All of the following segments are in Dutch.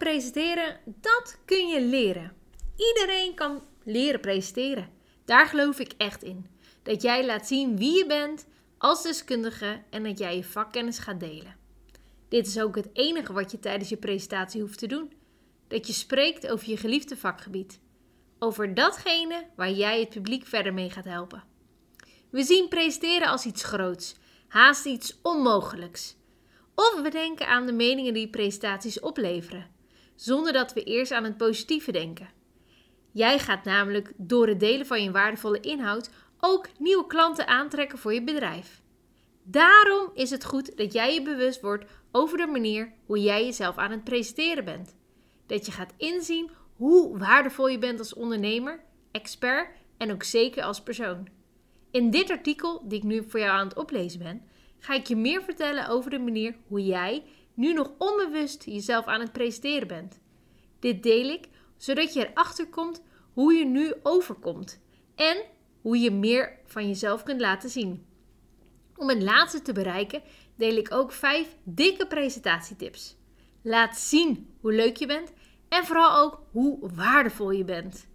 presenteren, dat kun je leren. Iedereen kan leren presenteren. Daar geloof ik echt in. Dat jij laat zien wie je bent als deskundige en dat jij je vakkennis gaat delen. Dit is ook het enige wat je tijdens je presentatie hoeft te doen. Dat je spreekt over je geliefde vakgebied. Over datgene waar jij het publiek verder mee gaat helpen. We zien presenteren als iets groots, haast iets onmogelijks. Of we denken aan de meningen die presentaties opleveren, zonder dat we eerst aan het positieve denken. Jij gaat namelijk door het delen van je waardevolle inhoud ook nieuwe klanten aantrekken voor je bedrijf. Daarom is het goed dat jij je bewust wordt over de manier hoe jij jezelf aan het presenteren bent. Dat je gaat inzien hoe waardevol je bent als ondernemer, expert en ook zeker als persoon. In dit artikel, die ik nu voor jou aan het oplezen ben, ga ik je meer vertellen over de manier hoe jij nu nog onbewust jezelf aan het presenteren bent. Dit deel ik zodat je erachter komt hoe je nu overkomt en hoe je meer van jezelf kunt laten zien. Om het laatste te bereiken deel ik ook 5 dikke presentatietips. Laat zien hoe leuk je bent en vooral ook hoe waardevol je bent.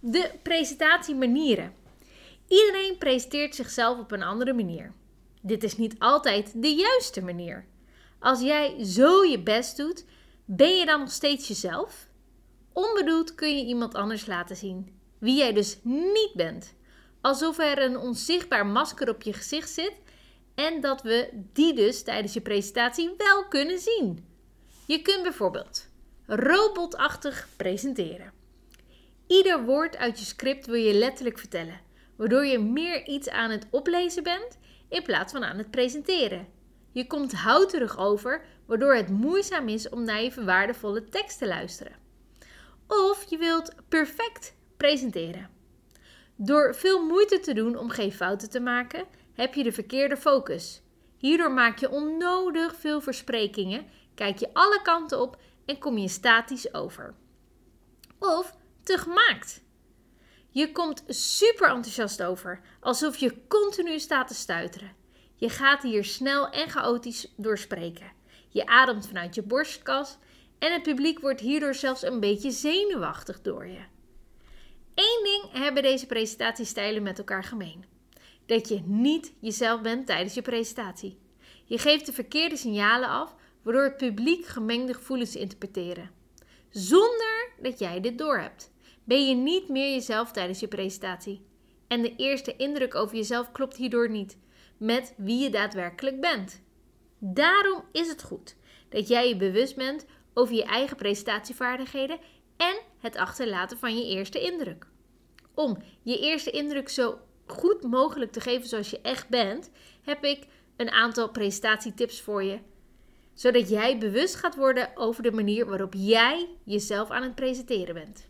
De presentatiemanieren. Iedereen presenteert zichzelf op een andere manier. Dit is niet altijd de juiste manier. Als jij zo je best doet, ben je dan nog steeds jezelf? Onbedoeld kun je iemand anders laten zien. Wie jij dus niet bent. Alsof er een onzichtbaar masker op je gezicht zit en dat we die dus tijdens je presentatie wel kunnen zien. Je kunt bijvoorbeeld robotachtig presenteren. Ieder woord uit je script wil je letterlijk vertellen, waardoor je meer iets aan het oplezen bent in plaats van aan het presenteren. Je komt houterig over, waardoor het moeizaam is om naar je waardevolle tekst te luisteren. Of je wilt perfect presenteren. Door veel moeite te doen om geen fouten te maken, heb je de verkeerde focus. Hierdoor maak je onnodig veel versprekingen, kijk je alle kanten op en kom je statisch over. Of te gemaakt. Je komt super enthousiast over, alsof je continu staat te stuiteren. Je gaat hier snel en chaotisch doorspreken. Je ademt vanuit je borstkas en het publiek wordt hierdoor zelfs een beetje zenuwachtig door je. Eén ding hebben deze presentatiestijlen met elkaar gemeen: dat je niet jezelf bent tijdens je presentatie. Je geeft de verkeerde signalen af, waardoor het publiek gemengde gevoelens interpreteren. Zonder dat jij dit doorhebt, ben je niet meer jezelf tijdens je presentatie. En de eerste indruk over jezelf klopt hierdoor niet met wie je daadwerkelijk bent. Daarom is het goed dat jij je bewust bent over je eigen presentatievaardigheden en het achterlaten van je eerste indruk. Om je eerste indruk zo goed mogelijk te geven zoals je echt bent, heb ik een aantal presentatietips voor je. Zodat jij bewust gaat worden over de manier waarop jij jezelf aan het presenteren bent.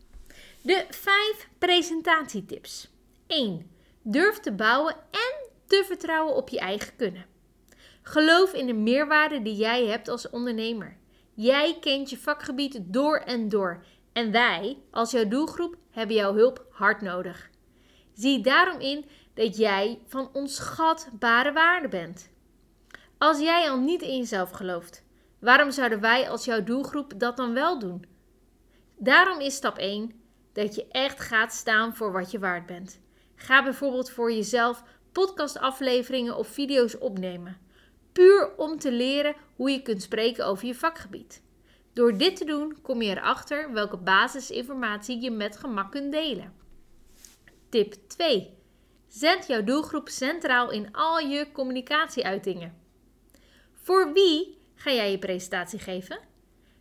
De 5 presentatietips. 1. Durf te bouwen en te vertrouwen op je eigen kunnen. Geloof in de meerwaarde die jij hebt als ondernemer. Jij kent je vakgebied door en door. En wij, als jouw doelgroep, hebben jouw hulp hard nodig. Zie daarom in dat jij van onschatbare waarde bent. Als jij al niet in jezelf gelooft, waarom zouden wij als jouw doelgroep dat dan wel doen? Daarom is stap 1 dat je echt gaat staan voor wat je waard bent. Ga bijvoorbeeld voor jezelf podcastafleveringen of video's opnemen. Puur om te leren hoe je kunt spreken over je vakgebied. Door dit te doen kom je erachter welke basisinformatie je met gemak kunt delen. Tip 2. Zet jouw doelgroep centraal in al je communicatieuitingen. Voor wie ga jij je presentatie geven?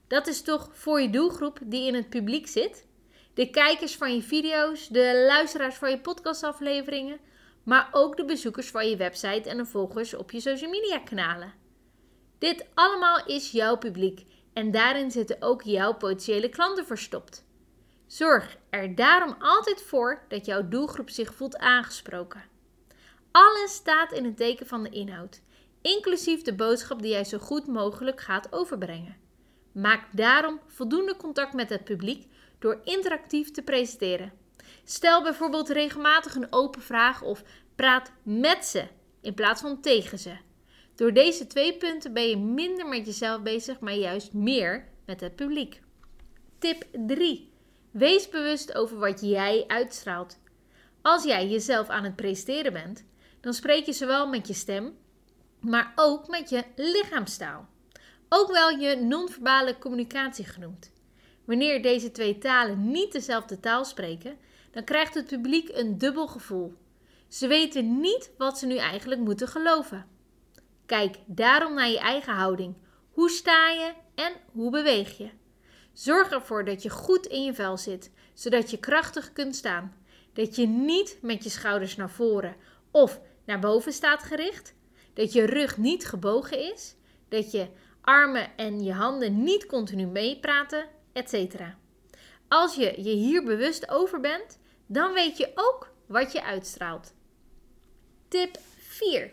Dat is toch voor je doelgroep die in het publiek zit? De kijkers van je video's, de luisteraars van je podcastafleveringen, maar ook de bezoekers van je website en de volgers op je social media kanalen. Dit allemaal is jouw publiek en daarin zitten ook jouw potentiële klanten verstopt. Zorg er daarom altijd voor dat jouw doelgroep zich voelt aangesproken. Alles staat in het teken van de inhoud, inclusief de boodschap die jij zo goed mogelijk gaat overbrengen. Maak daarom voldoende contact met het publiek door interactief te presenteren. Stel bijvoorbeeld regelmatig een open vraag of praat met ze in plaats van tegen ze. Door deze twee punten ben je minder met jezelf bezig, maar juist meer met het publiek. Tip 3. Wees bewust over wat jij uitstraalt. Als jij jezelf aan het presenteren bent, dan spreek je zowel met je stem, maar ook met je lichaamstaal. Ook wel je non-verbale communicatie genoemd. Wanneer deze twee talen niet dezelfde taal spreken, dan krijgt het publiek een dubbel gevoel. Ze weten niet wat ze nu eigenlijk moeten geloven. Kijk daarom naar je eigen houding. Hoe sta je en hoe beweeg je? Zorg ervoor dat je goed in je vel zit, zodat je krachtig kunt staan. Dat je niet met je schouders naar voren of naar boven staat gericht. Dat je rug niet gebogen is. Dat je armen en je handen niet continu meepraten, etc. Als je je hier bewust over bent, dan weet je ook wat je uitstraalt. Tip 4.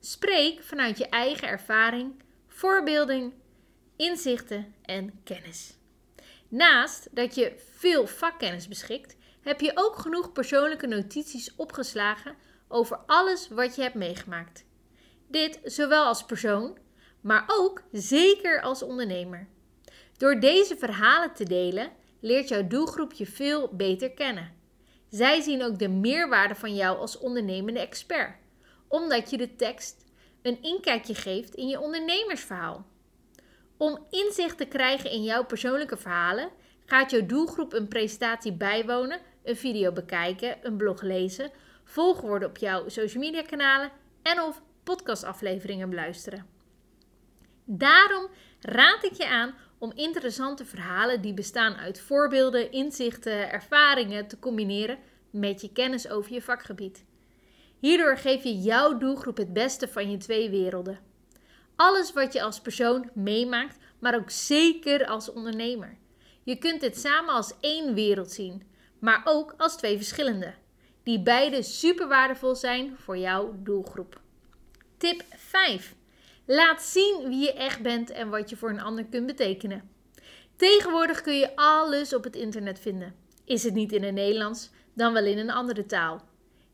Spreek vanuit je eigen ervaring, voorbeelding, inzichten en kennis. Naast dat je veel vakkennis beschikt, heb je ook genoeg persoonlijke notities opgeslagen over alles wat je hebt meegemaakt. Dit zowel als persoon, maar ook zeker als ondernemer. Door deze verhalen te delen, leert jouw doelgroep je veel beter kennen. Zij zien ook de meerwaarde van jou als ondernemende expert, omdat je de tekst een inkijkje geeft in je ondernemersverhaal. Om inzicht te krijgen in jouw persoonlijke verhalen, gaat jouw doelgroep een presentatie bijwonen, een video bekijken, een blog lezen, volg worden op jouw social media kanalen en of podcastafleveringen beluisteren. Daarom raad ik je aan om interessante verhalen die bestaan uit voorbeelden, inzichten, ervaringen te combineren met je kennis over je vakgebied. Hierdoor geef je jouw doelgroep het beste van je twee werelden. Alles wat je als persoon meemaakt, maar ook zeker als ondernemer. Je kunt dit samen als één wereld zien, maar ook als twee verschillende, die beide super waardevol zijn voor jouw doelgroep. Tip 5. Laat zien wie je echt bent en wat je voor een ander kunt betekenen. Tegenwoordig kun je alles op het internet vinden. Is het niet in het Nederlands, dan wel in een andere taal.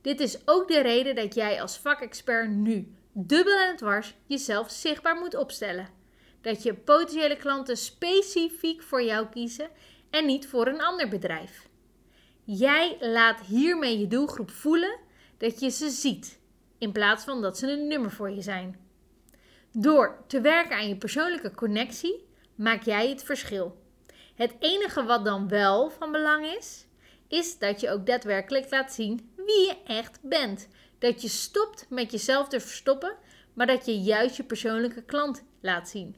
Dit is ook de reden dat jij als vakexpert nu dubbel en dwars jezelf zichtbaar moet opstellen. Dat je potentiële klanten specifiek voor jou kiezen en niet voor een ander bedrijf. Jij laat hiermee je doelgroep voelen dat je ze ziet, in plaats van dat ze een nummer voor je zijn. Door te werken aan je persoonlijke connectie maak jij het verschil. Het enige wat dan wel van belang is, is dat je ook daadwerkelijk laat zien wie je echt bent. Dat je stopt met jezelf te verstoppen, maar dat je juist je persoonlijke klant laat zien.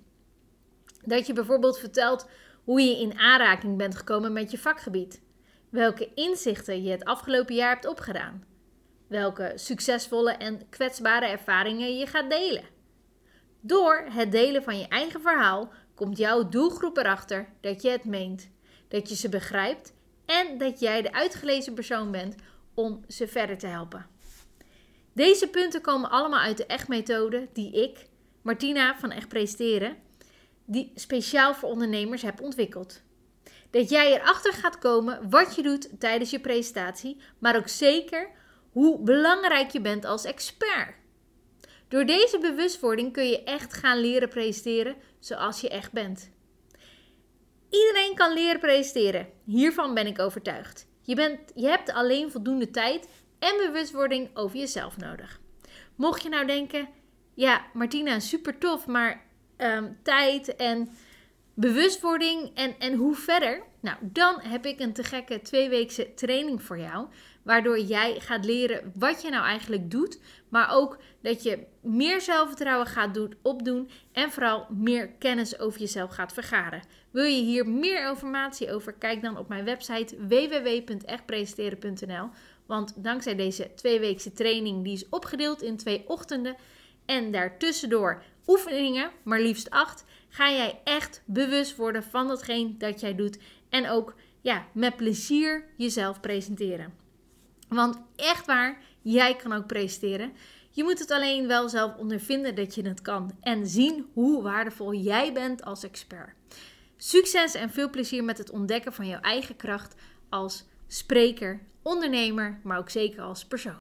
Dat je bijvoorbeeld vertelt hoe je in aanraking bent gekomen met je vakgebied. Welke inzichten je het afgelopen jaar hebt opgedaan. Welke succesvolle en kwetsbare ervaringen je gaat delen. Door het delen van je eigen verhaal komt jouw doelgroep erachter dat je het meent, dat je ze begrijpt en dat jij de uitgelezen persoon bent om ze verder te helpen. Deze punten komen allemaal uit de echt-methode die ik, Martina van Echt Presteren, die speciaal voor ondernemers heb ontwikkeld. Dat jij erachter gaat komen wat je doet tijdens je presentatie, maar ook zeker hoe belangrijk je bent als expert. Door deze bewustwording kun je echt gaan leren presenteren zoals je echt bent. Iedereen kan leren presenteren. Hiervan ben ik overtuigd. Je, bent, je hebt alleen voldoende tijd en bewustwording over jezelf nodig. Mocht je nou denken, ja, Martina, super tof, maar ehm, tijd en bewustwording en, en hoe verder? Nou, dan heb ik een te gekke tweeweekse training voor jou. Waardoor jij gaat leren wat je nou eigenlijk doet. Maar ook dat je meer zelfvertrouwen gaat doen, opdoen. En vooral meer kennis over jezelf gaat vergaren. Wil je hier meer informatie over? Kijk dan op mijn website www.echtpresenteren.nl. Want dankzij deze tweeweekse training, die is opgedeeld in twee ochtenden. En daartussendoor oefeningen, maar liefst acht, ga jij echt bewust worden van datgene dat jij doet. En ook ja, met plezier jezelf presenteren. Want echt waar, jij kan ook presenteren. Je moet het alleen wel zelf ondervinden dat je het kan. En zien hoe waardevol jij bent als expert. Succes en veel plezier met het ontdekken van jouw eigen kracht als spreker, ondernemer, maar ook zeker als persoon.